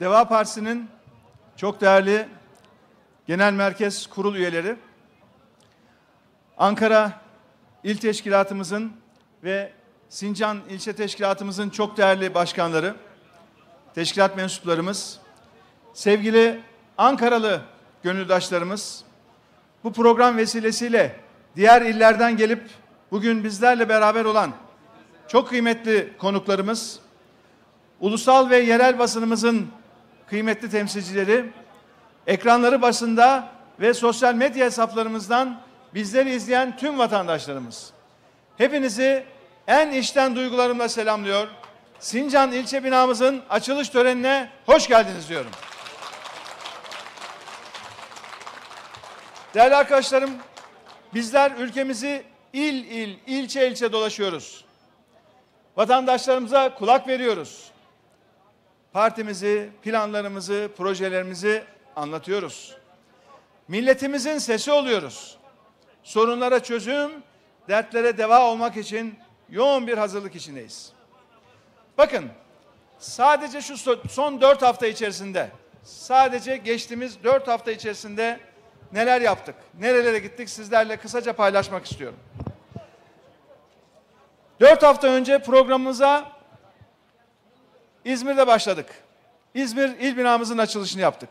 Deva Partisi'nin çok değerli genel merkez kurul üyeleri, Ankara İl Teşkilatımızın ve Sincan İlçe Teşkilatımızın çok değerli başkanları, teşkilat mensuplarımız, sevgili Ankaralı gönüldaşlarımız, bu program vesilesiyle diğer illerden gelip bugün bizlerle beraber olan çok kıymetli konuklarımız, ulusal ve yerel basınımızın kıymetli temsilcileri, ekranları basında ve sosyal medya hesaplarımızdan bizleri izleyen tüm vatandaşlarımız. Hepinizi en içten duygularımla selamlıyor. Sincan ilçe binamızın açılış törenine hoş geldiniz diyorum. Değerli arkadaşlarım, bizler ülkemizi il il, ilçe ilçe dolaşıyoruz. Vatandaşlarımıza kulak veriyoruz. Partimizi, planlarımızı, projelerimizi anlatıyoruz. Milletimizin sesi oluyoruz. Sorunlara çözüm, dertlere deva olmak için yoğun bir hazırlık içindeyiz. Bakın, sadece şu son dört hafta içerisinde, sadece geçtiğimiz dört hafta içerisinde neler yaptık, nerelere gittik sizlerle kısaca paylaşmak istiyorum. Dört hafta önce programımıza İzmir'de başladık. İzmir il binamızın açılışını yaptık.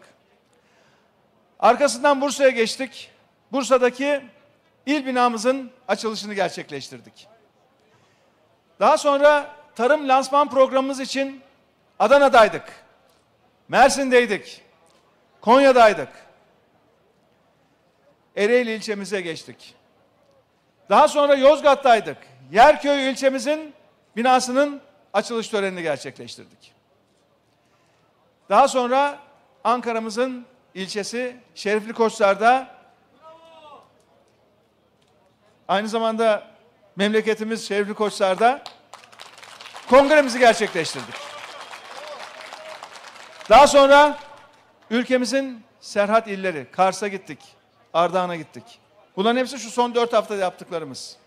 Arkasından Bursa'ya geçtik. Bursa'daki il binamızın açılışını gerçekleştirdik. Daha sonra tarım lansman programımız için Adana'daydık. Mersin'deydik. Konya'daydık. Ereğli ilçemize geçtik. Daha sonra Yozgat'taydık. Yerköy ilçemizin binasının açılış törenini gerçekleştirdik. Daha sonra Ankara'mızın ilçesi Şerifli Koçlar'da aynı zamanda memleketimiz Şerifli Koçlar'da kongremizi gerçekleştirdik. Daha sonra ülkemizin Serhat illeri, Kars'a gittik, Ardahan'a gittik. Bunların hepsi şu son dört haftada yaptıklarımız.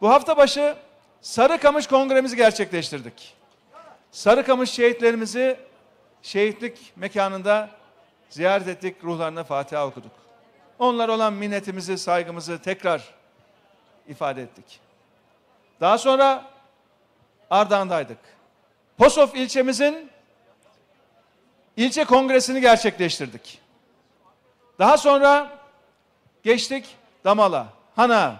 Bu hafta başı Sarıkamış kongremizi gerçekleştirdik. Sarıkamış şehitlerimizi şehitlik mekanında ziyaret ettik, ruhlarına Fatiha okuduk. Onlar olan minnetimizi, saygımızı tekrar ifade ettik. Daha sonra Ardahan'daydık. Posof ilçemizin ilçe kongresini gerçekleştirdik. Daha sonra geçtik Damala, Hana,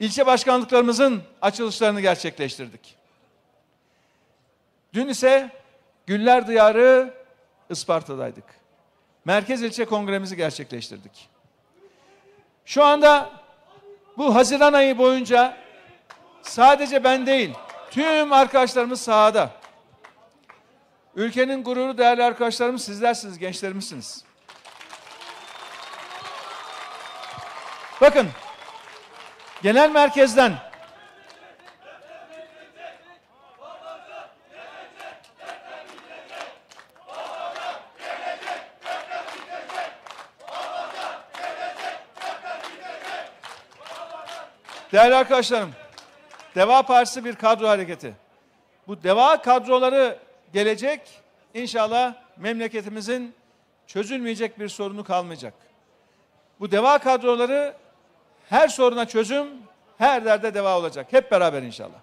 ilçe başkanlıklarımızın açılışlarını gerçekleştirdik. Dün ise Güller Diyarı Isparta'daydık. Merkez ilçe kongremizi gerçekleştirdik. Şu anda bu Haziran ayı boyunca sadece ben değil, tüm arkadaşlarımız sahada. Ülkenin gururu değerli arkadaşlarımız sizlersiniz, gençlerimizsiniz. Bakın, genel merkezden Değerli arkadaşlarım, Deva Partisi bir kadro hareketi. Bu deva kadroları gelecek, inşallah memleketimizin çözülmeyecek bir sorunu kalmayacak. Bu deva kadroları her soruna çözüm, her derde deva olacak. Hep beraber inşallah.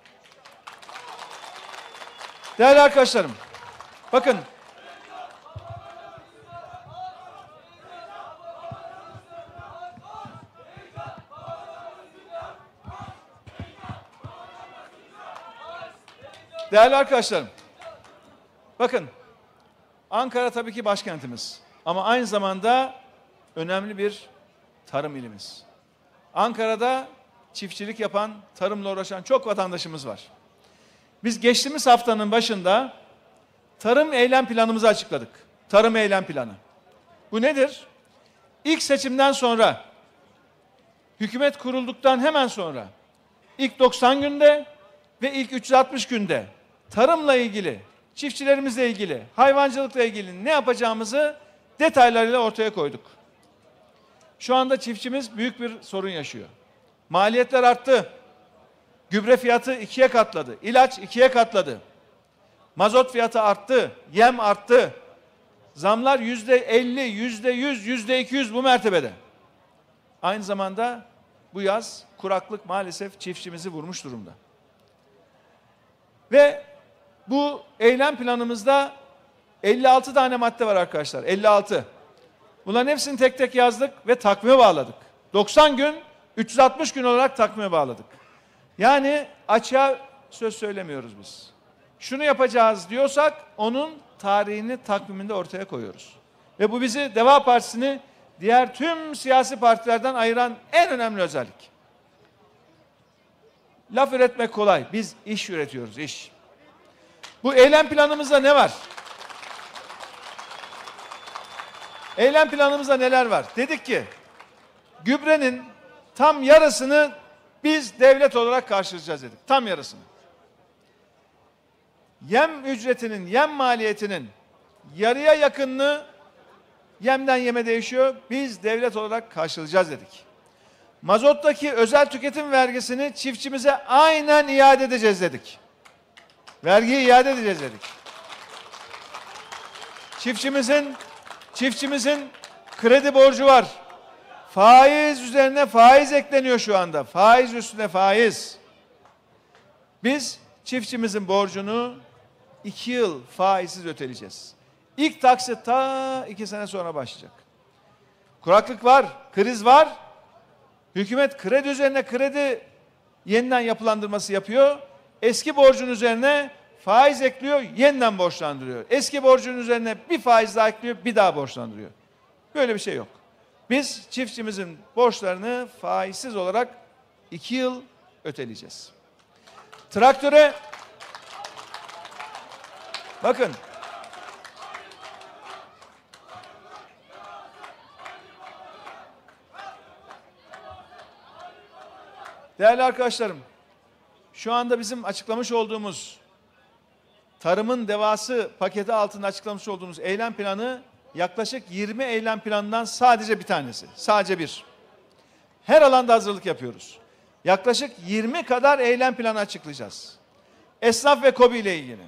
Değerli arkadaşlarım, bakın Değerli arkadaşlarım, bakın Ankara tabii ki başkentimiz ama aynı zamanda önemli bir tarım ilimiz. Ankara'da çiftçilik yapan, tarımla uğraşan çok vatandaşımız var. Biz geçtiğimiz haftanın başında tarım eylem planımızı açıkladık. Tarım eylem planı. Bu nedir? İlk seçimden sonra, hükümet kurulduktan hemen sonra, ilk 90 günde ve ilk 360 günde tarımla ilgili, çiftçilerimizle ilgili, hayvancılıkla ilgili ne yapacağımızı detaylarıyla ortaya koyduk. Şu anda çiftçimiz büyük bir sorun yaşıyor. Maliyetler arttı. Gübre fiyatı ikiye katladı. İlaç ikiye katladı. Mazot fiyatı arttı, yem arttı. Zamlar yüzde 50, yüzde 100, yüzde 200 bu mertebede. Aynı zamanda bu yaz kuraklık maalesef çiftçimizi vurmuş durumda. Ve bu eylem planımızda 56 tane madde var arkadaşlar. 56. Bunların hepsini tek tek yazdık ve takvime bağladık. 90 gün, 360 gün olarak takvime bağladık. Yani açığa söz söylemiyoruz biz. Şunu yapacağız diyorsak onun tarihini takviminde ortaya koyuyoruz. Ve bu bizi Deva Partisi'ni diğer tüm siyasi partilerden ayıran en önemli özellik. Laf üretmek kolay. Biz iş üretiyoruz, iş. Bu eylem planımızda ne var? Eylem planımızda neler var? Dedik ki gübrenin tam yarısını biz devlet olarak karşılayacağız dedik. Tam yarısını. Yem ücretinin, yem maliyetinin yarıya yakınını yemden yeme değişiyor. Biz devlet olarak karşılayacağız dedik. Mazottaki özel tüketim vergisini çiftçimize aynen iade edeceğiz dedik. Vergiyi iade edeceğiz dedik. Çiftçimizin çiftçimizin kredi borcu var. Faiz üzerine faiz ekleniyor şu anda. Faiz üstüne faiz. Biz çiftçimizin borcunu iki yıl faizsiz öteleyeceğiz. İlk taksit ta iki sene sonra başlayacak. Kuraklık var, kriz var. Hükümet kredi üzerine kredi yeniden yapılandırması yapıyor. Eski borcun üzerine faiz ekliyor, yeniden borçlandırıyor. Eski borcun üzerine bir faiz daha ekliyor, bir daha borçlandırıyor. Böyle bir şey yok. Biz çiftçimizin borçlarını faizsiz olarak iki yıl öteleyeceğiz. Traktöre bakın Değerli arkadaşlarım, şu anda bizim açıklamış olduğumuz tarımın devası paketi altında açıklamış olduğumuz eylem planı yaklaşık 20 eylem planından sadece bir tanesi. Sadece bir. Her alanda hazırlık yapıyoruz. Yaklaşık 20 kadar eylem planı açıklayacağız. Esnaf ve KOBİ ile ilgili,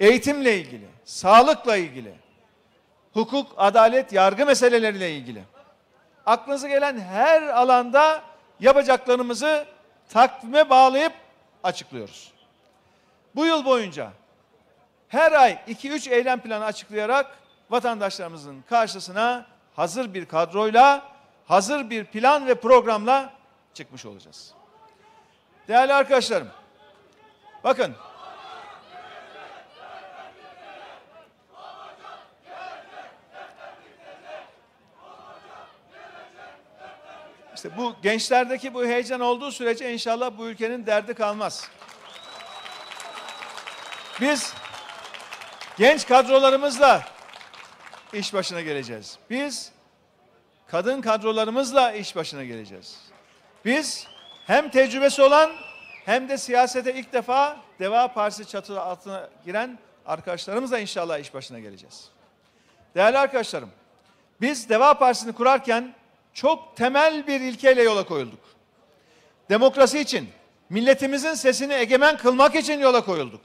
eğitimle ilgili, sağlıkla ilgili, hukuk, adalet, yargı meseleleriyle ilgili. Aklınıza gelen her alanda yapacaklarımızı takvime bağlayıp açıklıyoruz. Bu yıl boyunca her ay 2-3 eylem planı açıklayarak vatandaşlarımızın karşısına hazır bir kadroyla, hazır bir plan ve programla çıkmış olacağız. Değerli arkadaşlarım, bakın İşte bu gençlerdeki bu heyecan olduğu sürece inşallah bu ülkenin derdi kalmaz. Biz genç kadrolarımızla iş başına geleceğiz. Biz kadın kadrolarımızla iş başına geleceğiz. Biz hem tecrübesi olan hem de siyasete ilk defa Deva Partisi çatı altına giren arkadaşlarımızla inşallah iş başına geleceğiz. Değerli arkadaşlarım, biz Deva Partisi'ni kurarken çok temel bir ilkeyle yola koyulduk. Demokrasi için, milletimizin sesini egemen kılmak için yola koyulduk.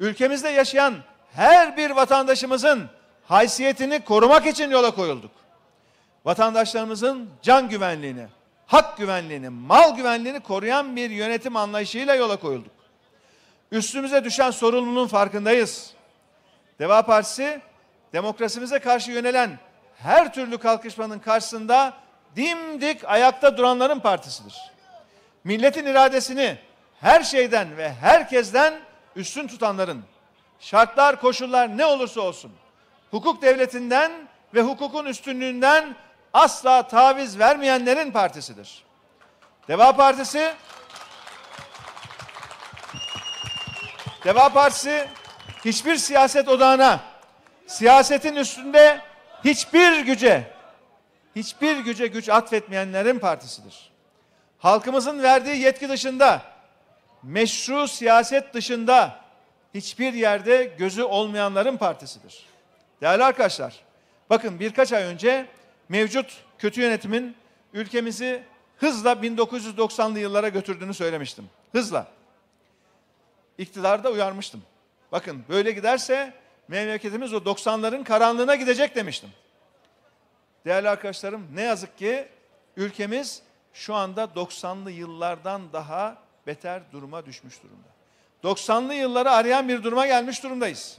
Ülkemizde yaşayan her bir vatandaşımızın haysiyetini korumak için yola koyulduk. Vatandaşlarımızın can güvenliğini, hak güvenliğini, mal güvenliğini koruyan bir yönetim anlayışıyla yola koyulduk. Üstümüze düşen sorumluluğun farkındayız. Deva Partisi demokrasimize karşı yönelen her türlü kalkışmanın karşısında dimdik ayakta duranların partisidir. Milletin iradesini her şeyden ve herkesten üstün tutanların, şartlar, koşullar ne olursa olsun, hukuk devletinden ve hukukun üstünlüğünden asla taviz vermeyenlerin partisidir. Deva Partisi Deva Partisi hiçbir siyaset odağına, siyasetin üstünde hiçbir güce, hiçbir güce güç atfetmeyenlerin partisidir. Halkımızın verdiği yetki dışında, meşru siyaset dışında hiçbir yerde gözü olmayanların partisidir. Değerli arkadaşlar, bakın birkaç ay önce mevcut kötü yönetimin ülkemizi hızla 1990'lı yıllara götürdüğünü söylemiştim. Hızla. İktidarda uyarmıştım. Bakın böyle giderse memleketimiz o 90'ların karanlığına gidecek demiştim. Değerli arkadaşlarım ne yazık ki ülkemiz şu anda 90'lı yıllardan daha beter duruma düşmüş durumda. 90'lı yılları arayan bir duruma gelmiş durumdayız.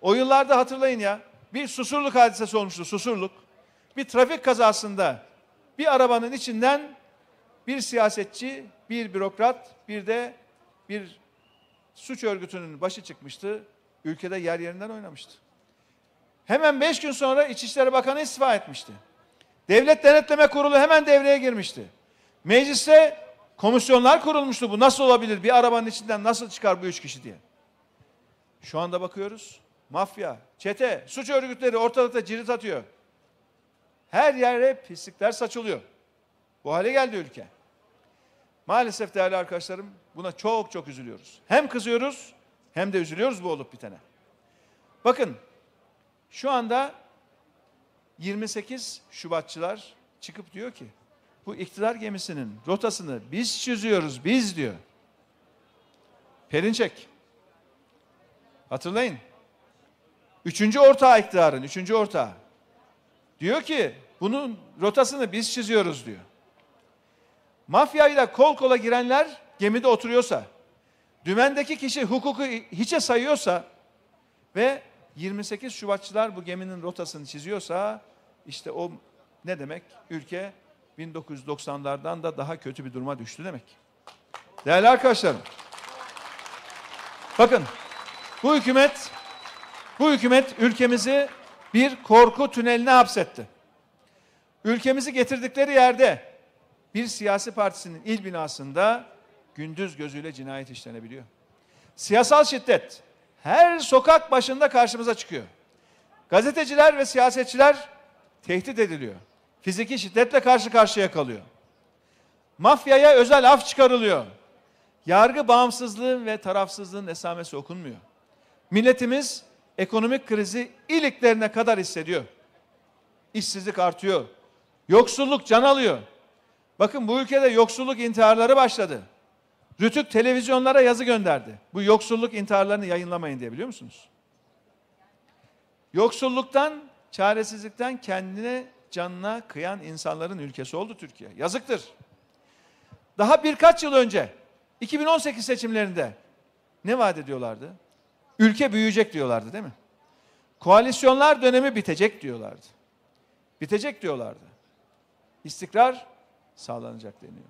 O yıllarda hatırlayın ya bir susurluk hadisesi olmuştu susurluk. Bir trafik kazasında bir arabanın içinden bir siyasetçi, bir bürokrat, bir de bir suç örgütünün başı çıkmıştı. Ülkede yer yerinden oynamıştı. Hemen beş gün sonra İçişleri Bakanı istifa etmişti. Devlet Denetleme Kurulu hemen devreye girmişti. Mecliste komisyonlar kurulmuştu. Bu nasıl olabilir? Bir arabanın içinden nasıl çıkar bu üç kişi diye. Şu anda bakıyoruz. Mafya, çete, suç örgütleri ortalıkta cirit atıyor. Her yere pislikler saçılıyor. Bu hale geldi ülke. Maalesef değerli arkadaşlarım buna çok çok üzülüyoruz. Hem kızıyoruz hem de üzülüyoruz bu olup bitene. Bakın şu anda 28 Şubatçılar çıkıp diyor ki bu iktidar gemisinin rotasını biz çiziyoruz biz diyor. Perinçek. Hatırlayın. Üçüncü ortağı iktidarın, üçüncü ortağı. Diyor ki bunun rotasını biz çiziyoruz diyor. Mafyayla kol kola girenler gemide oturuyorsa, dümendeki kişi hukuku hiçe sayıyorsa ve 28 Şubatçılar bu geminin rotasını çiziyorsa işte o ne demek? Ülke 1990'lardan da daha kötü bir duruma düştü demek. Değerli arkadaşlarım. Bakın bu hükümet bu hükümet ülkemizi bir korku tüneline hapsetti. Ülkemizi getirdikleri yerde bir siyasi partisinin il binasında gündüz gözüyle cinayet işlenebiliyor. Siyasal şiddet her sokak başında karşımıza çıkıyor. Gazeteciler ve siyasetçiler tehdit ediliyor. Fiziki şiddetle karşı karşıya kalıyor. Mafyaya özel af çıkarılıyor. Yargı bağımsızlığı ve tarafsızlığın esamesi okunmuyor. Milletimiz ekonomik krizi iliklerine kadar hissediyor. İşsizlik artıyor. Yoksulluk can alıyor. Bakın bu ülkede yoksulluk intiharları başladı. Rütük televizyonlara yazı gönderdi. Bu yoksulluk intiharlarını yayınlamayın diye biliyor musunuz? Yoksulluktan, çaresizlikten kendine canına kıyan insanların ülkesi oldu Türkiye. Yazıktır. Daha birkaç yıl önce 2018 seçimlerinde ne vaat ediyorlardı? Ülke büyüyecek diyorlardı değil mi? Koalisyonlar dönemi bitecek diyorlardı. Bitecek diyorlardı. İstikrar sağlanacak deniyor.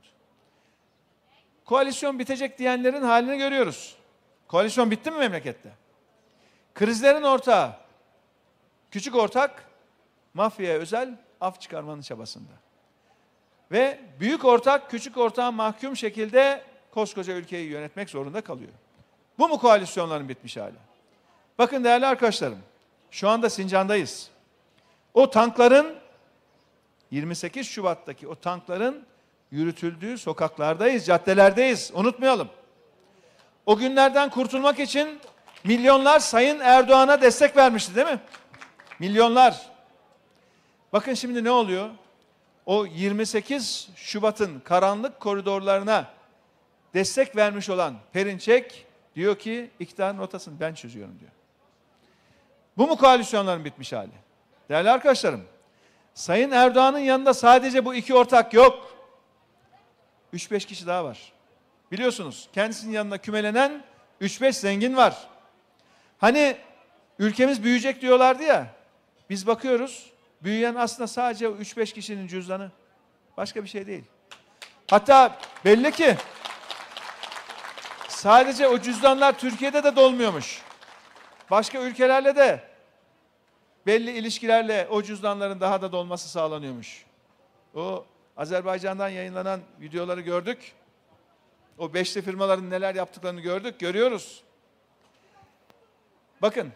Koalisyon bitecek diyenlerin halini görüyoruz. Koalisyon bitti mi memlekette? Krizlerin ortağı, küçük ortak, mafyaya özel af çıkarmanın çabasında. Ve büyük ortak, küçük ortağa mahkum şekilde koskoca ülkeyi yönetmek zorunda kalıyor. Bu mu koalisyonların bitmiş hali? Bakın değerli arkadaşlarım, şu anda Sincan'dayız. O tankların 28 Şubat'taki o tankların yürütüldüğü sokaklardayız, caddelerdeyiz. Unutmayalım. O günlerden kurtulmak için milyonlar Sayın Erdoğan'a destek vermişti değil mi? Milyonlar. Bakın şimdi ne oluyor? O 28 Şubat'ın karanlık koridorlarına destek vermiş olan Perinçek diyor ki iktidarın rotasını ben çözüyorum diyor. Bu mu koalisyonların bitmiş hali? Değerli arkadaşlarım, Sayın Erdoğan'ın yanında sadece bu iki ortak yok. 3-5 kişi daha var. Biliyorsunuz kendisinin yanına kümelenen 3-5 zengin var. Hani ülkemiz büyüyecek diyorlardı ya. Biz bakıyoruz büyüyen aslında sadece 3-5 kişinin cüzdanı. Başka bir şey değil. Hatta belli ki sadece o cüzdanlar Türkiye'de de dolmuyormuş. Başka ülkelerle de belli ilişkilerle o cüzdanların daha da dolması sağlanıyormuş. O Azerbaycan'dan yayınlanan videoları gördük. O beşli firmaların neler yaptıklarını gördük, görüyoruz. Bakın,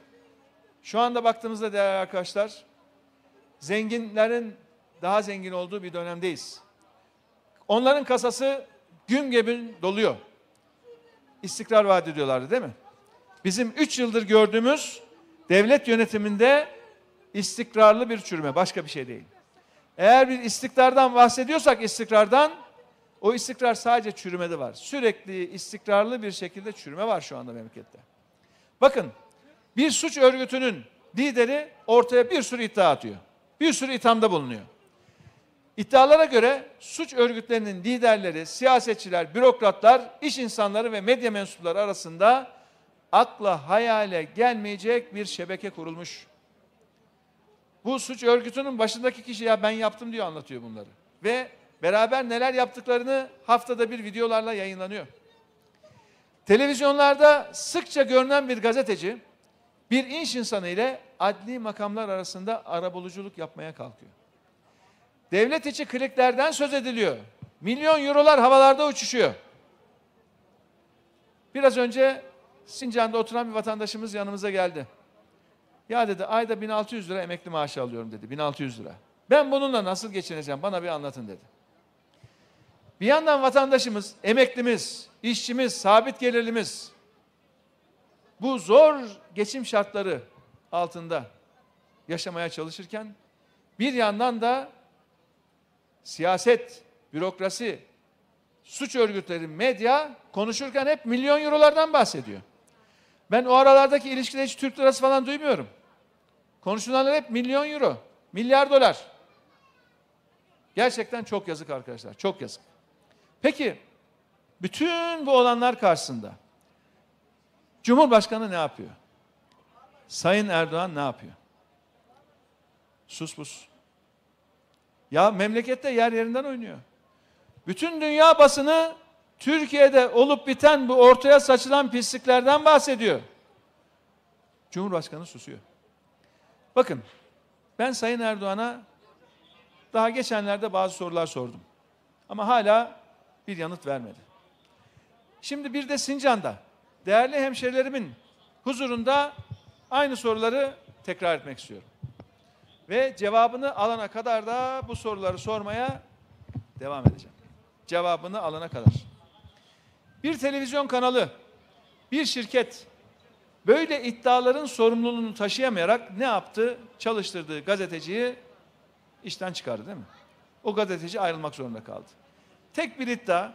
şu anda baktığımızda değerli arkadaşlar, zenginlerin daha zengin olduğu bir dönemdeyiz. Onların kasası gün gibi doluyor. İstikrar vaat ediyorlardı değil mi? Bizim üç yıldır gördüğümüz devlet yönetiminde istikrarlı bir çürüme, başka bir şey değil. Eğer bir istikrardan bahsediyorsak istikrardan, o istikrar sadece çürümede var. Sürekli istikrarlı bir şekilde çürüme var şu anda memlekette. Bakın bir suç örgütünün lideri ortaya bir sürü iddia atıyor. Bir sürü ithamda bulunuyor. İddialara göre suç örgütlerinin liderleri, siyasetçiler, bürokratlar, iş insanları ve medya mensupları arasında akla hayale gelmeyecek bir şebeke kurulmuş. Bu suç örgütünün başındaki kişi ya ben yaptım diyor anlatıyor bunları. Ve beraber neler yaptıklarını haftada bir videolarla yayınlanıyor. Televizyonlarda sıkça görünen bir gazeteci bir iş insanı ile adli makamlar arasında arabuluculuk yapmaya kalkıyor. Devlet içi kliklerden söz ediliyor. Milyon eurolar havalarda uçuşuyor. Biraz önce Sincan'da oturan bir vatandaşımız yanımıza geldi. Ya dedi ayda 1600 lira emekli maaşı alıyorum dedi. 1600 lira. Ben bununla nasıl geçineceğim bana bir anlatın dedi. Bir yandan vatandaşımız, emeklimiz, işçimiz, sabit gelirlimiz bu zor geçim şartları altında yaşamaya çalışırken bir yandan da siyaset, bürokrasi, suç örgütleri, medya konuşurken hep milyon eurolardan bahsediyor. Ben o aralardaki ilişkide hiç Türk lirası falan duymuyorum. Konuşulanlar hep milyon euro, milyar dolar. Gerçekten çok yazık arkadaşlar, çok yazık. Peki, bütün bu olanlar karşısında Cumhurbaşkanı ne yapıyor? Sayın Erdoğan ne yapıyor? Sus pus. Ya memlekette yer yerinden oynuyor. Bütün dünya basını Türkiye'de olup biten bu ortaya saçılan pisliklerden bahsediyor. Cumhurbaşkanı susuyor. Bakın ben Sayın Erdoğan'a daha geçenlerde bazı sorular sordum. Ama hala bir yanıt vermedi. Şimdi bir de Sincan'da değerli hemşerilerimin huzurunda aynı soruları tekrar etmek istiyorum. Ve cevabını alana kadar da bu soruları sormaya devam edeceğim. Cevabını alana kadar. Bir televizyon kanalı, bir şirket böyle iddiaların sorumluluğunu taşıyamayarak ne yaptı? Çalıştırdığı gazeteciyi işten çıkardı değil mi? O gazeteci ayrılmak zorunda kaldı. Tek bir iddia,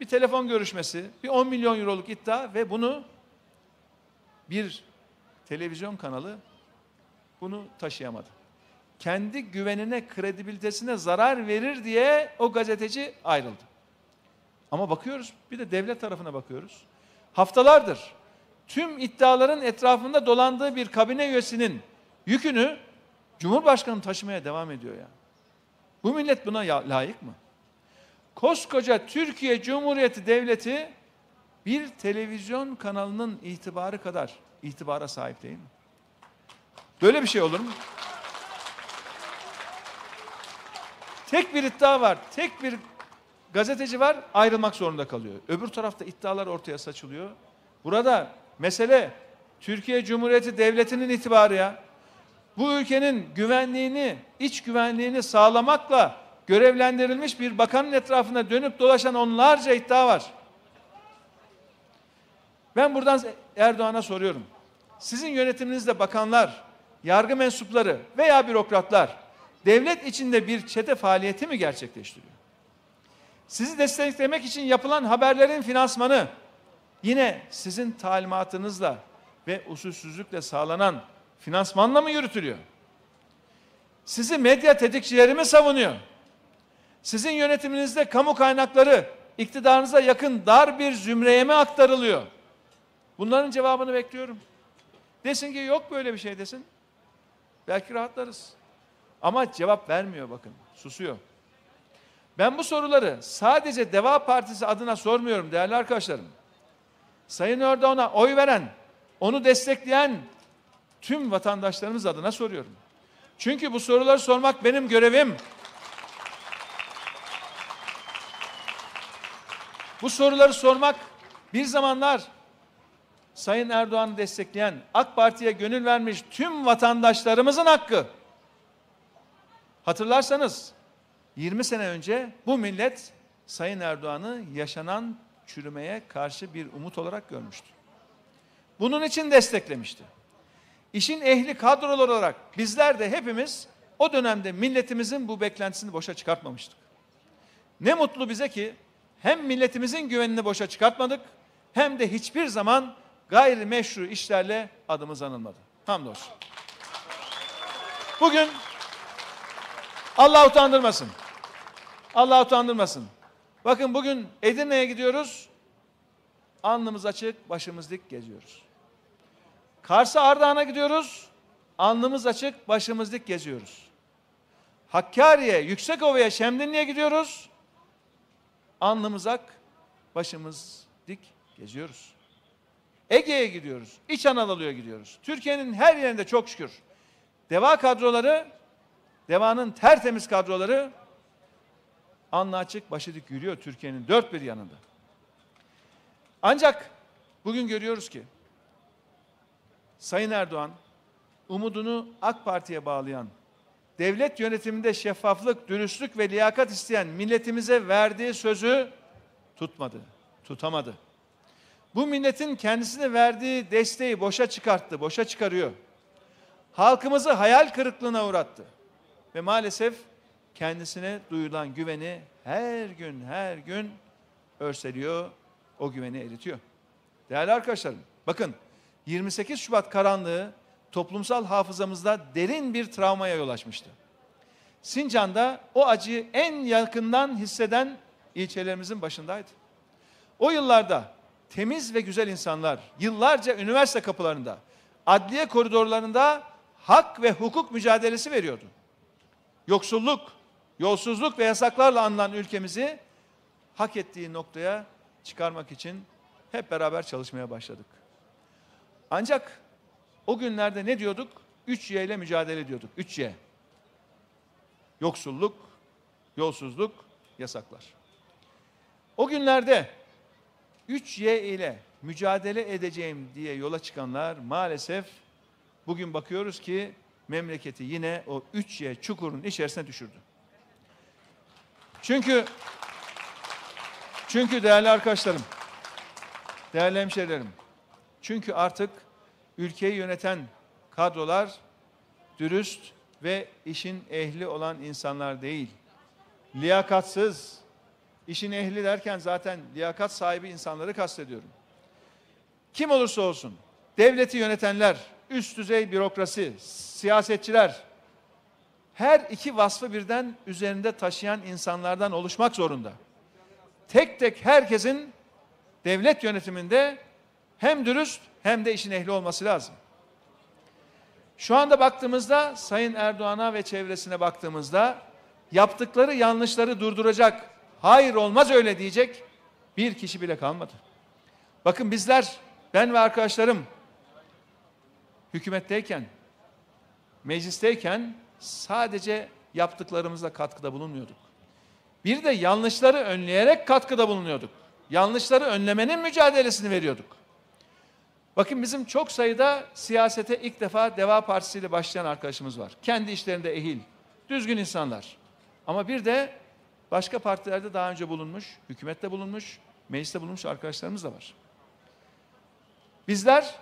bir telefon görüşmesi, bir 10 milyon euroluk iddia ve bunu bir televizyon kanalı bunu taşıyamadı. Kendi güvenine, kredibilitesine zarar verir diye o gazeteci ayrıldı. Ama bakıyoruz, bir de devlet tarafına bakıyoruz. Haftalardır tüm iddiaların etrafında dolandığı bir kabine üyesinin yükünü Cumhurbaşkanı taşımaya devam ediyor ya. Bu millet buna layık mı? Koskoca Türkiye Cumhuriyeti Devleti bir televizyon kanalının itibarı kadar itibara sahip değil mi? Böyle bir şey olur mu? Tek bir iddia var, tek bir gazeteci var, ayrılmak zorunda kalıyor. Öbür tarafta iddialar ortaya saçılıyor. Burada mesele Türkiye Cumhuriyeti Devleti'nin itibarı ya. Bu ülkenin güvenliğini, iç güvenliğini sağlamakla görevlendirilmiş bir bakanın etrafında dönüp dolaşan onlarca iddia var. Ben buradan Erdoğan'a soruyorum. Sizin yönetiminizde bakanlar, yargı mensupları veya bürokratlar devlet içinde bir çete faaliyeti mi gerçekleştiriyor? Sizi desteklemek için yapılan haberlerin finansmanı yine sizin talimatınızla ve usulsüzlükle sağlanan finansmanla mı yürütülüyor? Sizi medya tetikçileri mi savunuyor? Sizin yönetiminizde kamu kaynakları iktidarınıza yakın dar bir zümreye mi aktarılıyor? Bunların cevabını bekliyorum. Desin ki yok böyle bir şey desin. Belki rahatlarız. Ama cevap vermiyor bakın. Susuyor. Ben bu soruları sadece Deva Partisi adına sormuyorum değerli arkadaşlarım. Sayın Erdoğan'a oy veren, onu destekleyen tüm vatandaşlarımız adına soruyorum. Çünkü bu soruları sormak benim görevim. Bu soruları sormak bir zamanlar Sayın Erdoğan'ı destekleyen, AK Parti'ye gönül vermiş tüm vatandaşlarımızın hakkı. Hatırlarsanız 20 sene önce bu millet Sayın Erdoğan'ı yaşanan çürümeye karşı bir umut olarak görmüştü. Bunun için desteklemişti. İşin ehli kadrolar olarak bizler de hepimiz o dönemde milletimizin bu beklentisini boşa çıkartmamıştık. Ne mutlu bize ki hem milletimizin güvenini boşa çıkartmadık hem de hiçbir zaman gayri meşru işlerle adımız anılmadı. Hamdolsun. Bugün Allah utandırmasın. Allah utandırmasın. Bakın bugün Edirne'ye gidiyoruz. Alnımız açık, başımız dik geziyoruz. Kars'a Ardahan'a gidiyoruz. Alnımız açık, başımız dik geziyoruz. Hakkari'ye, Yüksekova'ya, Şemdinli'ye gidiyoruz. Alnımız ak, başımız dik geziyoruz. Ege'ye gidiyoruz. İç Anadolu'ya gidiyoruz. Türkiye'nin her yerinde çok şükür. Deva kadroları, Deva'nın tertemiz kadroları alnı açık, başı yürüyor Türkiye'nin dört bir yanında. Ancak bugün görüyoruz ki Sayın Erdoğan umudunu AK Parti'ye bağlayan, devlet yönetiminde şeffaflık, dürüstlük ve liyakat isteyen milletimize verdiği sözü tutmadı, tutamadı. Bu milletin kendisine verdiği desteği boşa çıkarttı, boşa çıkarıyor. Halkımızı hayal kırıklığına uğrattı. Ve maalesef kendisine duyulan güveni her gün her gün örseliyor, o güveni eritiyor. Değerli arkadaşlarım, bakın 28 Şubat karanlığı toplumsal hafızamızda derin bir travmaya yol açmıştı. Sincan'da o acıyı en yakından hisseden ilçelerimizin başındaydı. O yıllarda temiz ve güzel insanlar yıllarca üniversite kapılarında, adliye koridorlarında hak ve hukuk mücadelesi veriyordu. Yoksulluk, yolsuzluk ve yasaklarla anılan ülkemizi hak ettiği noktaya çıkarmak için hep beraber çalışmaya başladık. Ancak o günlerde ne diyorduk? 3Y ile mücadele ediyorduk. 3Y. Yoksulluk, yolsuzluk, yasaklar. O günlerde 3Y ile mücadele edeceğim diye yola çıkanlar maalesef bugün bakıyoruz ki memleketi yine o 3Y çukurun içerisine düşürdü. Çünkü çünkü değerli arkadaşlarım, değerli hemşehrilerim, çünkü artık ülkeyi yöneten kadrolar dürüst ve işin ehli olan insanlar değil. Liyakatsız, işin ehli derken zaten liyakat sahibi insanları kastediyorum. Kim olursa olsun, devleti yönetenler, üst düzey bürokrasi, siyasetçiler, her iki vasfı birden üzerinde taşıyan insanlardan oluşmak zorunda. Tek tek herkesin devlet yönetiminde hem dürüst hem de işin ehli olması lazım. Şu anda baktığımızda Sayın Erdoğan'a ve çevresine baktığımızda yaptıkları yanlışları durduracak, hayır olmaz öyle diyecek bir kişi bile kalmadı. Bakın bizler, ben ve arkadaşlarım hükümetteyken, meclisteyken sadece yaptıklarımızla katkıda bulunmuyorduk. Bir de yanlışları önleyerek katkıda bulunuyorduk. Yanlışları önlemenin mücadelesini veriyorduk. Bakın bizim çok sayıda siyasete ilk defa Deva Partisi ile başlayan arkadaşımız var. Kendi işlerinde ehil, düzgün insanlar. Ama bir de başka partilerde daha önce bulunmuş, hükümette bulunmuş, mecliste bulunmuş arkadaşlarımız da var. Bizler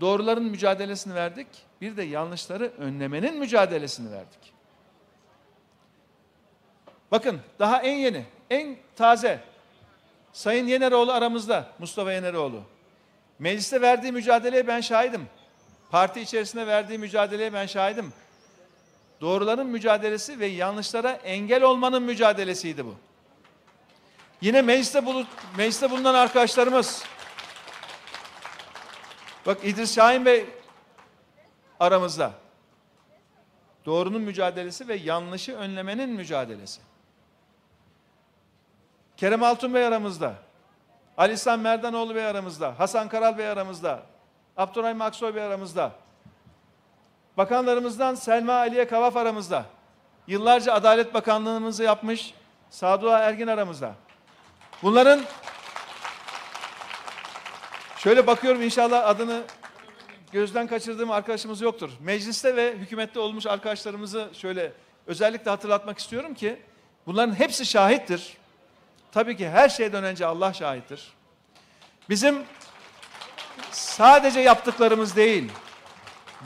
doğruların mücadelesini verdik, bir de yanlışları önlemenin mücadelesini verdik. Bakın daha en yeni, en taze Sayın Yeneroğlu aramızda, Mustafa Yeneroğlu. Mecliste verdiği mücadeleye ben şahidim. Parti içerisinde verdiği mücadeleye ben şahidim. Doğruların mücadelesi ve yanlışlara engel olmanın mücadelesiydi bu. Yine mecliste, bulu, mecliste bulunan arkadaşlarımız, bak İdris Şahin Bey aramızda. Doğrunun mücadelesi ve yanlışı önlemenin mücadelesi. Kerem Altun Bey aramızda. Ali İhsan Merdanoğlu Bey aramızda. Hasan Karal Bey aramızda. Abdurrahim Aksoy Bey aramızda. Bakanlarımızdan Selma Aliye Kavaf aramızda. Yıllarca Adalet Bakanlığımızı yapmış Saduha Ergin aramızda. Bunların şöyle bakıyorum inşallah adını gözden kaçırdığım arkadaşımız yoktur. Mecliste ve hükümette olmuş arkadaşlarımızı şöyle özellikle hatırlatmak istiyorum ki bunların hepsi şahittir. Tabii ki her şeyden önce Allah şahittir. Bizim sadece yaptıklarımız değil,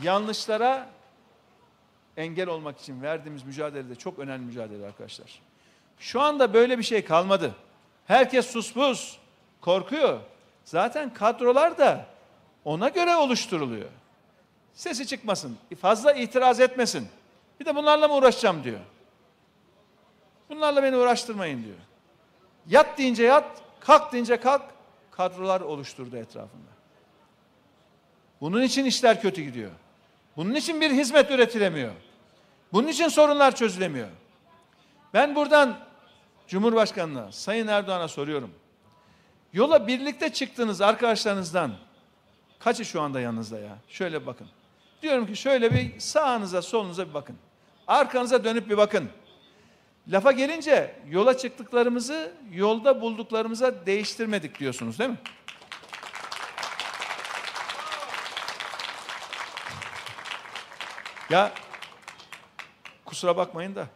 yanlışlara engel olmak için verdiğimiz mücadele de çok önemli mücadele arkadaşlar. Şu anda böyle bir şey kalmadı. Herkes suspus, korkuyor. Zaten kadrolar da ona göre oluşturuluyor. Sesi çıkmasın, fazla itiraz etmesin. Bir de bunlarla mı uğraşacağım diyor. Bunlarla beni uğraştırmayın diyor. Yat deyince yat, kalk deyince kalk, kadrolar oluşturdu etrafında. Bunun için işler kötü gidiyor. Bunun için bir hizmet üretilemiyor. Bunun için sorunlar çözülemiyor. Ben buradan Cumhurbaşkanı'na, Sayın Erdoğan'a soruyorum. Yola birlikte çıktığınız arkadaşlarınızdan kaçı şu anda yanınızda ya? Şöyle bakın. Diyorum ki şöyle bir sağınıza solunuza bir bakın. Arkanıza dönüp bir bakın. Lafa gelince yola çıktıklarımızı yolda bulduklarımıza değiştirmedik diyorsunuz değil mi? Ya kusura bakmayın da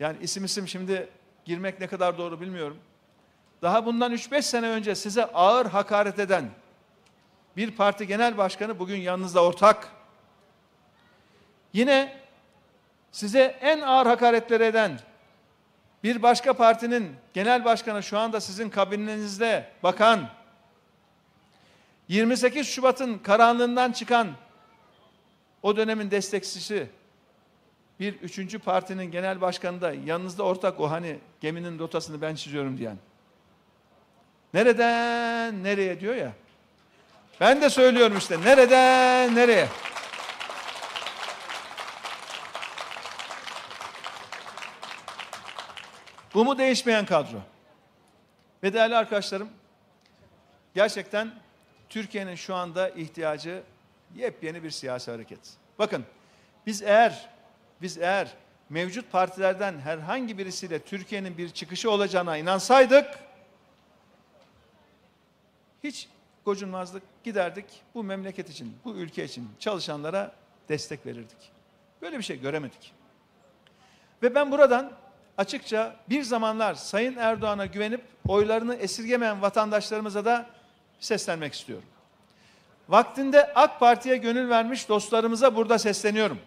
yani isim isim şimdi girmek ne kadar doğru bilmiyorum. Daha bundan 3-5 sene önce size ağır hakaret eden bir parti genel başkanı bugün yanınızda ortak. Yine size en ağır hakaretleri eden bir başka partinin genel başkanı şu anda sizin kabinenizde bakan 28 Şubat'ın karanlığından çıkan o dönemin destekçisi bir üçüncü partinin genel başkanı da yanınızda ortak o hani geminin rotasını ben çiziyorum diyen. Nereden nereye diyor ya. Ben de söylüyorum işte nereden nereye. Bu mu değişmeyen kadro? Ve değerli arkadaşlarım, gerçekten Türkiye'nin şu anda ihtiyacı yepyeni bir siyasi hareket. Bakın, biz eğer biz eğer mevcut partilerden herhangi birisiyle Türkiye'nin bir çıkışı olacağına inansaydık, hiç gocunmazdık, giderdik bu memleket için, bu ülke için çalışanlara destek verirdik. Böyle bir şey göremedik. Ve ben buradan açıkça bir zamanlar Sayın Erdoğan'a güvenip oylarını esirgemeyen vatandaşlarımıza da seslenmek istiyorum. Vaktinde AK Parti'ye gönül vermiş dostlarımıza burada sesleniyorum.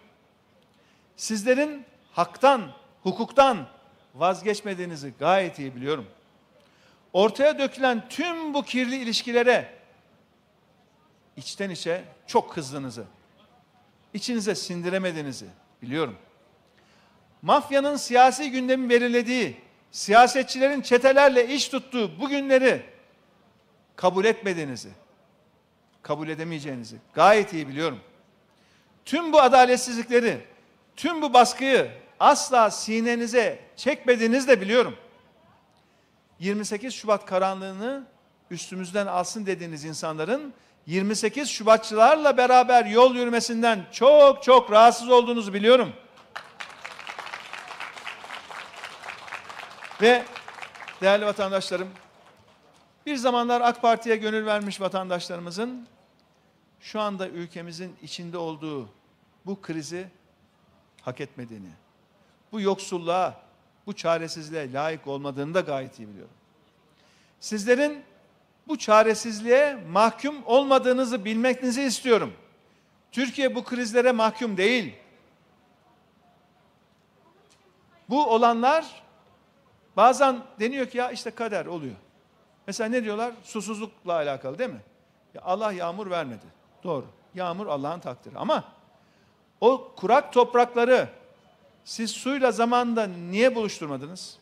Sizlerin haktan, hukuktan vazgeçmediğinizi gayet iyi biliyorum. Ortaya dökülen tüm bu kirli ilişkilere içten içe çok kızdığınızı, içinize sindiremediğinizi biliyorum mafyanın siyasi gündemi belirlediği, siyasetçilerin çetelerle iş tuttuğu bu günleri kabul etmediğinizi, kabul edemeyeceğinizi gayet iyi biliyorum. Tüm bu adaletsizlikleri, tüm bu baskıyı asla sinenize çekmediğinizi de biliyorum. 28 Şubat karanlığını üstümüzden alsın dediğiniz insanların 28 Şubatçılarla beraber yol yürümesinden çok çok rahatsız olduğunuzu biliyorum. Ve değerli vatandaşlarım, bir zamanlar AK Parti'ye gönül vermiş vatandaşlarımızın şu anda ülkemizin içinde olduğu bu krizi hak etmediğini, bu yoksulluğa, bu çaresizliğe layık olmadığını da gayet iyi biliyorum. Sizlerin bu çaresizliğe mahkum olmadığınızı bilmenizi istiyorum. Türkiye bu krizlere mahkum değil. Bu olanlar Bazen deniyor ki ya işte kader oluyor. Mesela ne diyorlar? Susuzlukla alakalı değil mi? Ya Allah yağmur vermedi. Doğru. Yağmur Allah'ın takdiri. Ama o kurak toprakları siz suyla zamanda niye buluşturmadınız?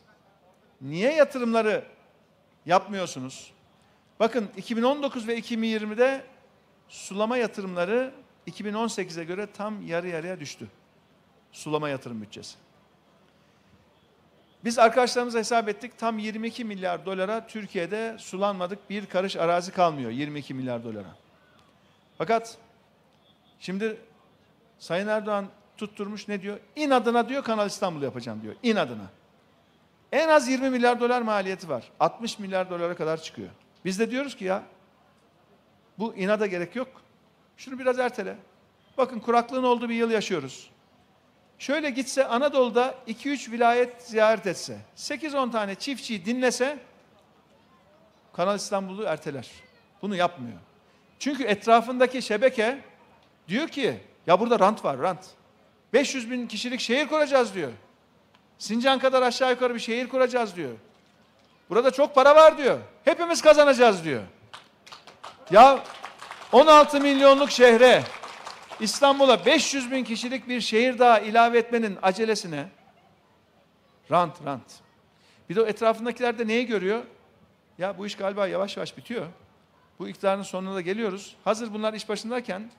Niye yatırımları yapmıyorsunuz? Bakın 2019 ve 2020'de sulama yatırımları 2018'e göre tam yarı yarıya düştü. Sulama yatırım bütçesi. Biz arkadaşlarımızla hesap ettik. Tam 22 milyar dolara Türkiye'de sulanmadık bir karış arazi kalmıyor. 22 milyar dolara. Fakat şimdi Sayın Erdoğan tutturmuş ne diyor? İnadına diyor Kanal İstanbul yapacağım diyor. İnadına. En az 20 milyar dolar maliyeti var. 60 milyar dolara kadar çıkıyor. Biz de diyoruz ki ya bu inada gerek yok. Şunu biraz ertele. Bakın kuraklığın olduğu bir yıl yaşıyoruz. Şöyle gitse Anadolu'da 2-3 vilayet ziyaret etse, 8-10 tane çiftçiyi dinlese Kanal İstanbul'u erteler. Bunu yapmıyor. Çünkü etrafındaki şebeke diyor ki ya burada rant var rant. 500 bin kişilik şehir kuracağız diyor. Sincan kadar aşağı yukarı bir şehir kuracağız diyor. Burada çok para var diyor. Hepimiz kazanacağız diyor. Ya 16 milyonluk şehre İstanbul'a 500 bin kişilik bir şehir daha ilave etmenin acelesine rant rant. Bir de o etrafındakiler de neyi görüyor? Ya bu iş galiba yavaş yavaş bitiyor. Bu iktidarın sonuna da geliyoruz. Hazır bunlar iş başındayken,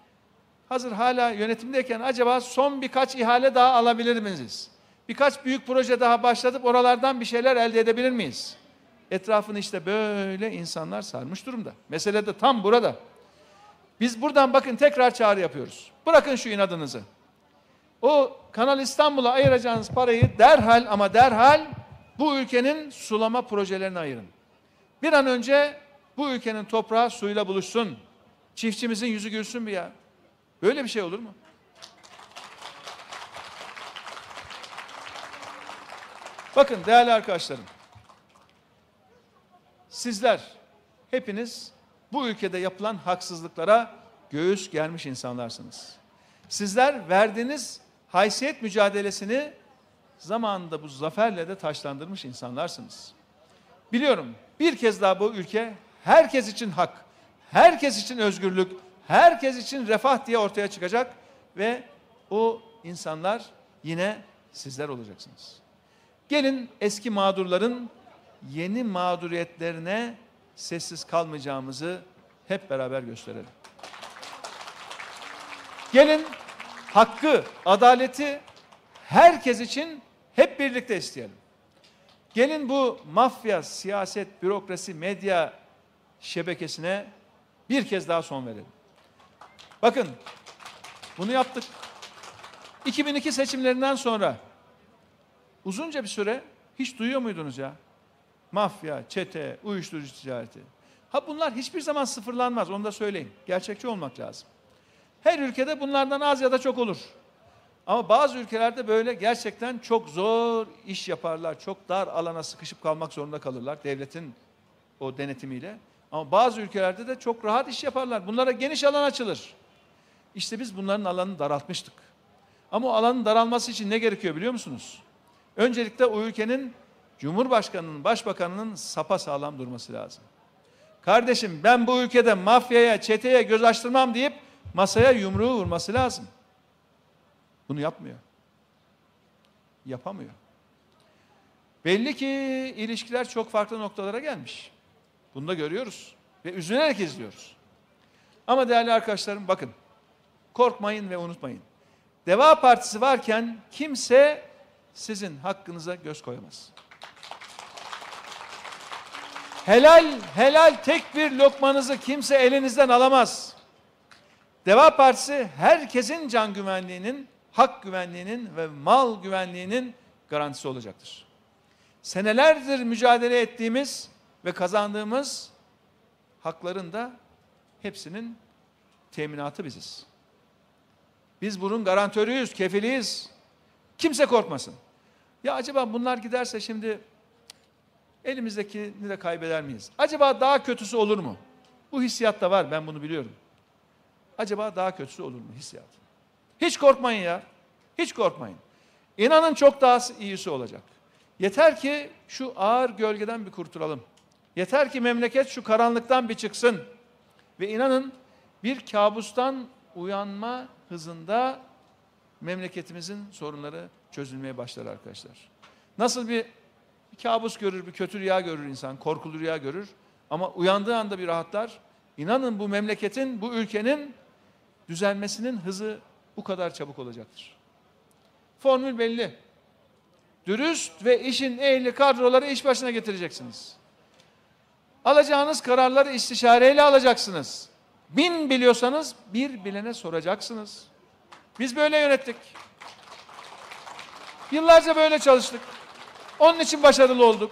hazır hala yönetimdeyken acaba son birkaç ihale daha alabilir miyiz? Birkaç büyük proje daha başlatıp oralardan bir şeyler elde edebilir miyiz? Etrafını işte böyle insanlar sarmış durumda. Mesele de tam burada. Biz buradan bakın tekrar çağrı yapıyoruz. Bırakın şu inadınızı. O Kanal İstanbul'a ayıracağınız parayı derhal ama derhal bu ülkenin sulama projelerine ayırın. Bir an önce bu ülkenin toprağı suyla buluşsun. Çiftçimizin yüzü gülsün bir ya. Böyle bir şey olur mu? Bakın değerli arkadaşlarım. Sizler hepiniz bu ülkede yapılan haksızlıklara göğüs germiş insanlarsınız. Sizler verdiğiniz haysiyet mücadelesini zamanında bu zaferle de taşlandırmış insanlarsınız. Biliyorum bir kez daha bu ülke herkes için hak, herkes için özgürlük, herkes için refah diye ortaya çıkacak ve o insanlar yine sizler olacaksınız. Gelin eski mağdurların yeni mağduriyetlerine sessiz kalmayacağımızı hep beraber gösterelim. Gelin hakkı, adaleti herkes için hep birlikte isteyelim. Gelin bu mafya, siyaset, bürokrasi, medya şebekesine bir kez daha son verelim. Bakın bunu yaptık. 2002 seçimlerinden sonra uzunca bir süre hiç duyuyor muydunuz ya? Mafya, çete, uyuşturucu ticareti. Ha bunlar hiçbir zaman sıfırlanmaz onu da söyleyeyim. Gerçekçi olmak lazım. Her ülkede bunlardan az ya da çok olur. Ama bazı ülkelerde böyle gerçekten çok zor iş yaparlar. Çok dar alana sıkışıp kalmak zorunda kalırlar devletin o denetimiyle. Ama bazı ülkelerde de çok rahat iş yaparlar. Bunlara geniş alan açılır. İşte biz bunların alanını daraltmıştık. Ama o alanın daralması için ne gerekiyor biliyor musunuz? Öncelikle o ülkenin Cumhurbaşkanının, Başbakanının sapa sağlam durması lazım. Kardeşim ben bu ülkede mafyaya, çeteye göz açtırmam deyip masaya yumruğu vurması lazım. Bunu yapmıyor. Yapamıyor. Belli ki ilişkiler çok farklı noktalara gelmiş. Bunu da görüyoruz ve üzülerek izliyoruz. Ama değerli arkadaşlarım bakın. Korkmayın ve unutmayın. Deva Partisi varken kimse sizin hakkınıza göz koyamaz. Helal, helal tek bir lokmanızı kimse elinizden alamaz. Deva Partisi herkesin can güvenliğinin, hak güvenliğinin ve mal güvenliğinin garantisi olacaktır. Senelerdir mücadele ettiğimiz ve kazandığımız hakların da hepsinin teminatı biziz. Biz bunun garantörüyüz, kefiliyiz. Kimse korkmasın. Ya acaba bunlar giderse şimdi elimizdekini de kaybeder miyiz? Acaba daha kötüsü olur mu? Bu hissiyat da var ben bunu biliyorum. Acaba daha kötüsü olur mu hissiyat? Hiç korkmayın ya. Hiç korkmayın. İnanın çok daha iyisi olacak. Yeter ki şu ağır gölgeden bir kurtulalım. Yeter ki memleket şu karanlıktan bir çıksın. Ve inanın bir kabustan uyanma hızında memleketimizin sorunları çözülmeye başlar arkadaşlar. Nasıl bir, bir kabus görür, bir kötü rüya görür insan, korkulu rüya görür. Ama uyandığı anda bir rahatlar. İnanın bu memleketin, bu ülkenin düzelmesinin hızı bu kadar çabuk olacaktır. Formül belli. Dürüst ve işin ehli kadroları iş başına getireceksiniz. Alacağınız kararları istişareyle alacaksınız. Bin biliyorsanız bir bilene soracaksınız. Biz böyle yönettik. Yıllarca böyle çalıştık. Onun için başarılı olduk.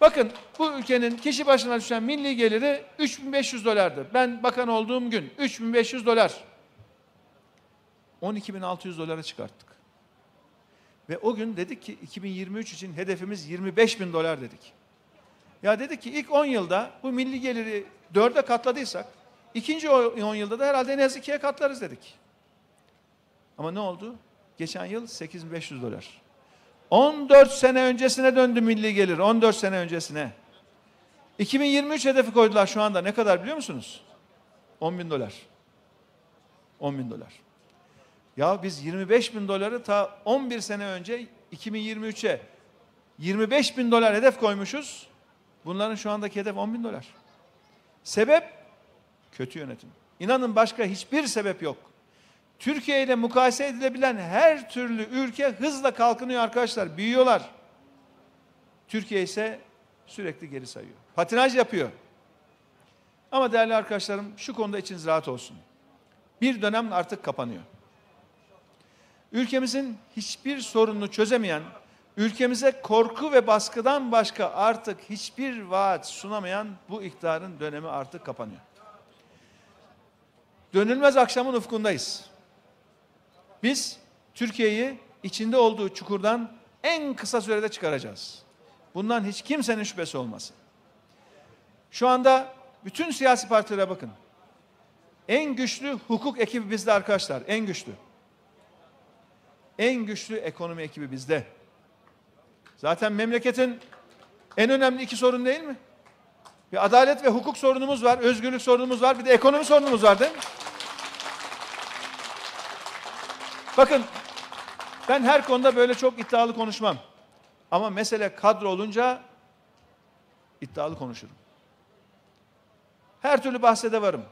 Bakın bu ülkenin kişi başına düşen milli geliri 3500 dolardı. Ben bakan olduğum gün 3500 dolar. 12.600 dolara çıkarttık. Ve o gün dedik ki 2023 için hedefimiz 25 bin dolar dedik. Ya dedik ki ilk 10 yılda bu milli geliri dörde katladıysak ikinci 10 yılda da herhalde en az ikiye katlarız dedik. Ama ne oldu? Geçen yıl 8500 dolar. 14 sene öncesine döndü milli gelir. 14 sene öncesine. 2023 hedefi koydular şu anda. Ne kadar biliyor musunuz? 10 bin dolar. 10 bin dolar. Ya biz 25 bin doları ta 11 sene önce 2023'e 25 bin dolar hedef koymuşuz. Bunların şu andaki hedef 10 bin dolar. Sebep? Kötü yönetim. İnanın başka hiçbir sebep yok. Türkiye ile mukayese edilebilen her türlü ülke hızla kalkınıyor arkadaşlar. Büyüyorlar. Türkiye ise sürekli geri sayıyor. Patinaj yapıyor. Ama değerli arkadaşlarım şu konuda içiniz rahat olsun. Bir dönem artık kapanıyor. Ülkemizin hiçbir sorununu çözemeyen, ülkemize korku ve baskıdan başka artık hiçbir vaat sunamayan bu iktidarın dönemi artık kapanıyor. Dönülmez akşamın ufkundayız. Biz Türkiye'yi içinde olduğu çukurdan en kısa sürede çıkaracağız. Bundan hiç kimsenin şüphesi olmasın. Şu anda bütün siyasi partilere bakın. En güçlü hukuk ekibi bizde arkadaşlar. En güçlü. En güçlü ekonomi ekibi bizde. Zaten memleketin en önemli iki sorun değil mi? Bir adalet ve hukuk sorunumuz var, özgürlük sorunumuz var, bir de ekonomi sorunumuz var değil mi? Bakın ben her konuda böyle çok iddialı konuşmam. Ama mesele kadro olunca iddialı konuşurum. Her türlü bahse de varım.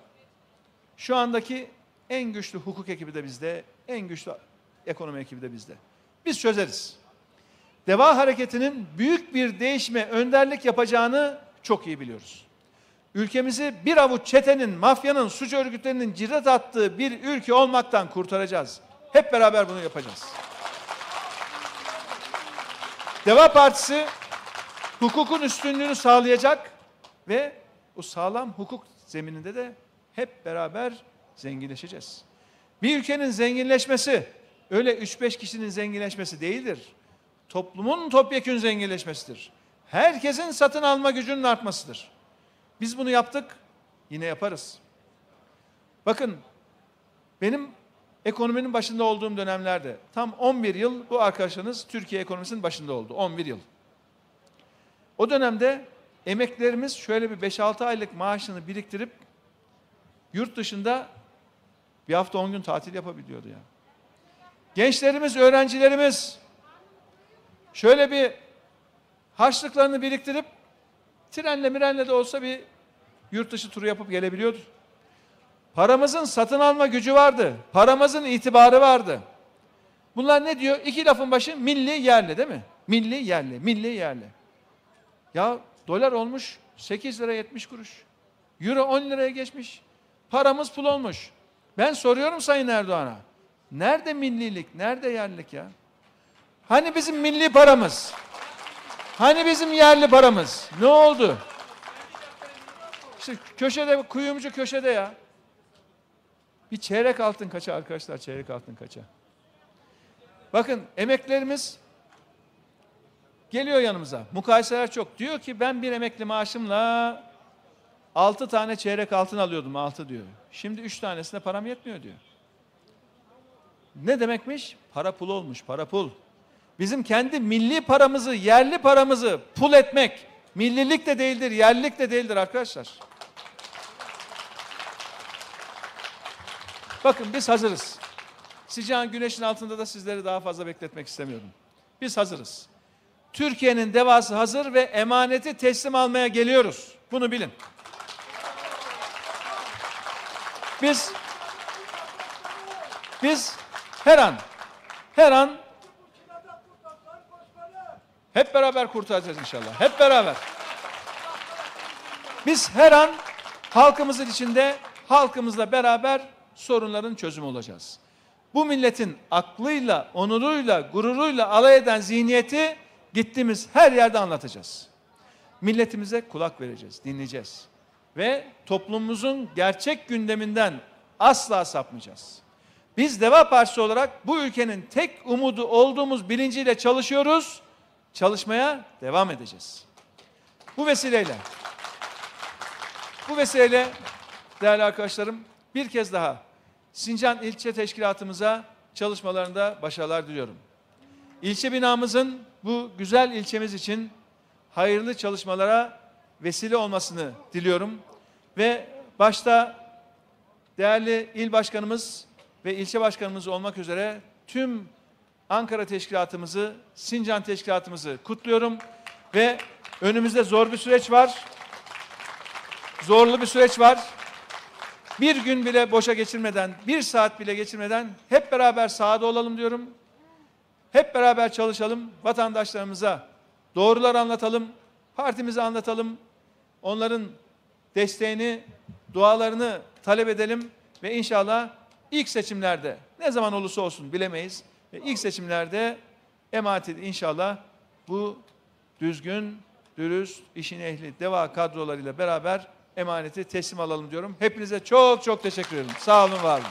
Şu andaki en güçlü hukuk ekibi de bizde, en güçlü ekonomi ekibi de bizde. Biz çözeriz. Deva hareketinin büyük bir değişime önderlik yapacağını çok iyi biliyoruz. Ülkemizi bir avuç çetenin, mafyanın, suç örgütlerinin cirit attığı bir ülke olmaktan kurtaracağız. Hep beraber bunu yapacağız. Deva Partisi hukukun üstünlüğünü sağlayacak ve o sağlam hukuk zemininde de hep beraber zenginleşeceğiz. Bir ülkenin zenginleşmesi öyle 3-5 kişinin zenginleşmesi değildir. Toplumun topyekün zenginleşmesidir. Herkesin satın alma gücünün artmasıdır. Biz bunu yaptık, yine yaparız. Bakın benim ekonominin başında olduğum dönemlerde tam 11 yıl bu arkadaşınız Türkiye ekonomisinin başında oldu. 11 yıl. O dönemde emeklerimiz şöyle bir 5-6 aylık maaşını biriktirip yurt dışında bir hafta 10 gün tatil yapabiliyordu ya. Gençlerimiz, öğrencilerimiz şöyle bir harçlıklarını biriktirip trenle mirenle de olsa bir yurt dışı turu yapıp gelebiliyordu. Paramızın satın alma gücü vardı. Paramızın itibarı vardı. Bunlar ne diyor? İki lafın başı milli yerli değil mi? Milli yerli, milli yerli. Ya dolar olmuş 8 lira 70 kuruş. Euro 10 liraya geçmiş. Paramız pul olmuş. Ben soruyorum Sayın Erdoğan'a. Nerede millilik, nerede yerlilik ya? Hani bizim milli paramız? Hani bizim yerli paramız? Ne oldu? İşte köşede, kuyumcu köşede ya. Bir çeyrek altın kaça arkadaşlar, çeyrek altın kaça? Bakın emeklerimiz geliyor yanımıza. Mukayeseler çok. Diyor ki ben bir emekli maaşımla altı tane çeyrek altın alıyordum. Altı diyor. Şimdi üç tanesine param yetmiyor diyor. Ne demekmiş? Para pul olmuş, para pul. Bizim kendi milli paramızı, yerli paramızı pul etmek, millilik de değildir, yerlilik de değildir arkadaşlar. Bakın biz hazırız. Sıcağın güneşin altında da sizleri daha fazla bekletmek istemiyorum. Biz hazırız. Türkiye'nin devası hazır ve emaneti teslim almaya geliyoruz. Bunu bilin. Biz biz her an her an hep beraber kurtaracağız inşallah. Hep beraber. Biz her an halkımızın içinde halkımızla beraber sorunların çözümü olacağız. Bu milletin aklıyla, onuruyla, gururuyla alay eden zihniyeti gittiğimiz her yerde anlatacağız. Milletimize kulak vereceğiz, dinleyeceğiz. Ve toplumumuzun gerçek gündeminden asla sapmayacağız. Biz Deva Partisi olarak bu ülkenin tek umudu olduğumuz bilinciyle çalışıyoruz. Çalışmaya devam edeceğiz. Bu vesileyle bu vesileyle değerli arkadaşlarım bir kez daha Sincan İlçe Teşkilatımıza çalışmalarında başarılar diliyorum. İlçe binamızın bu güzel ilçemiz için hayırlı çalışmalara vesile olmasını diliyorum. Ve başta değerli il başkanımız ve ilçe başkanımız olmak üzere tüm Ankara teşkilatımızı, Sincan teşkilatımızı kutluyorum ve önümüzde zor bir süreç var. Zorlu bir süreç var. Bir gün bile boşa geçirmeden, bir saat bile geçirmeden hep beraber sahada olalım diyorum. Hep beraber çalışalım, vatandaşlarımıza doğruları anlatalım, partimizi anlatalım, onların desteğini, dualarını talep edelim ve inşallah ilk seçimlerde, ne zaman olursa olsun bilemeyiz, ve ilk seçimlerde emaneti inşallah bu düzgün, dürüst, işin ehli, deva kadrolarıyla beraber emaneti teslim alalım diyorum. Hepinize çok çok teşekkür ederim. Sağ olun, var olun.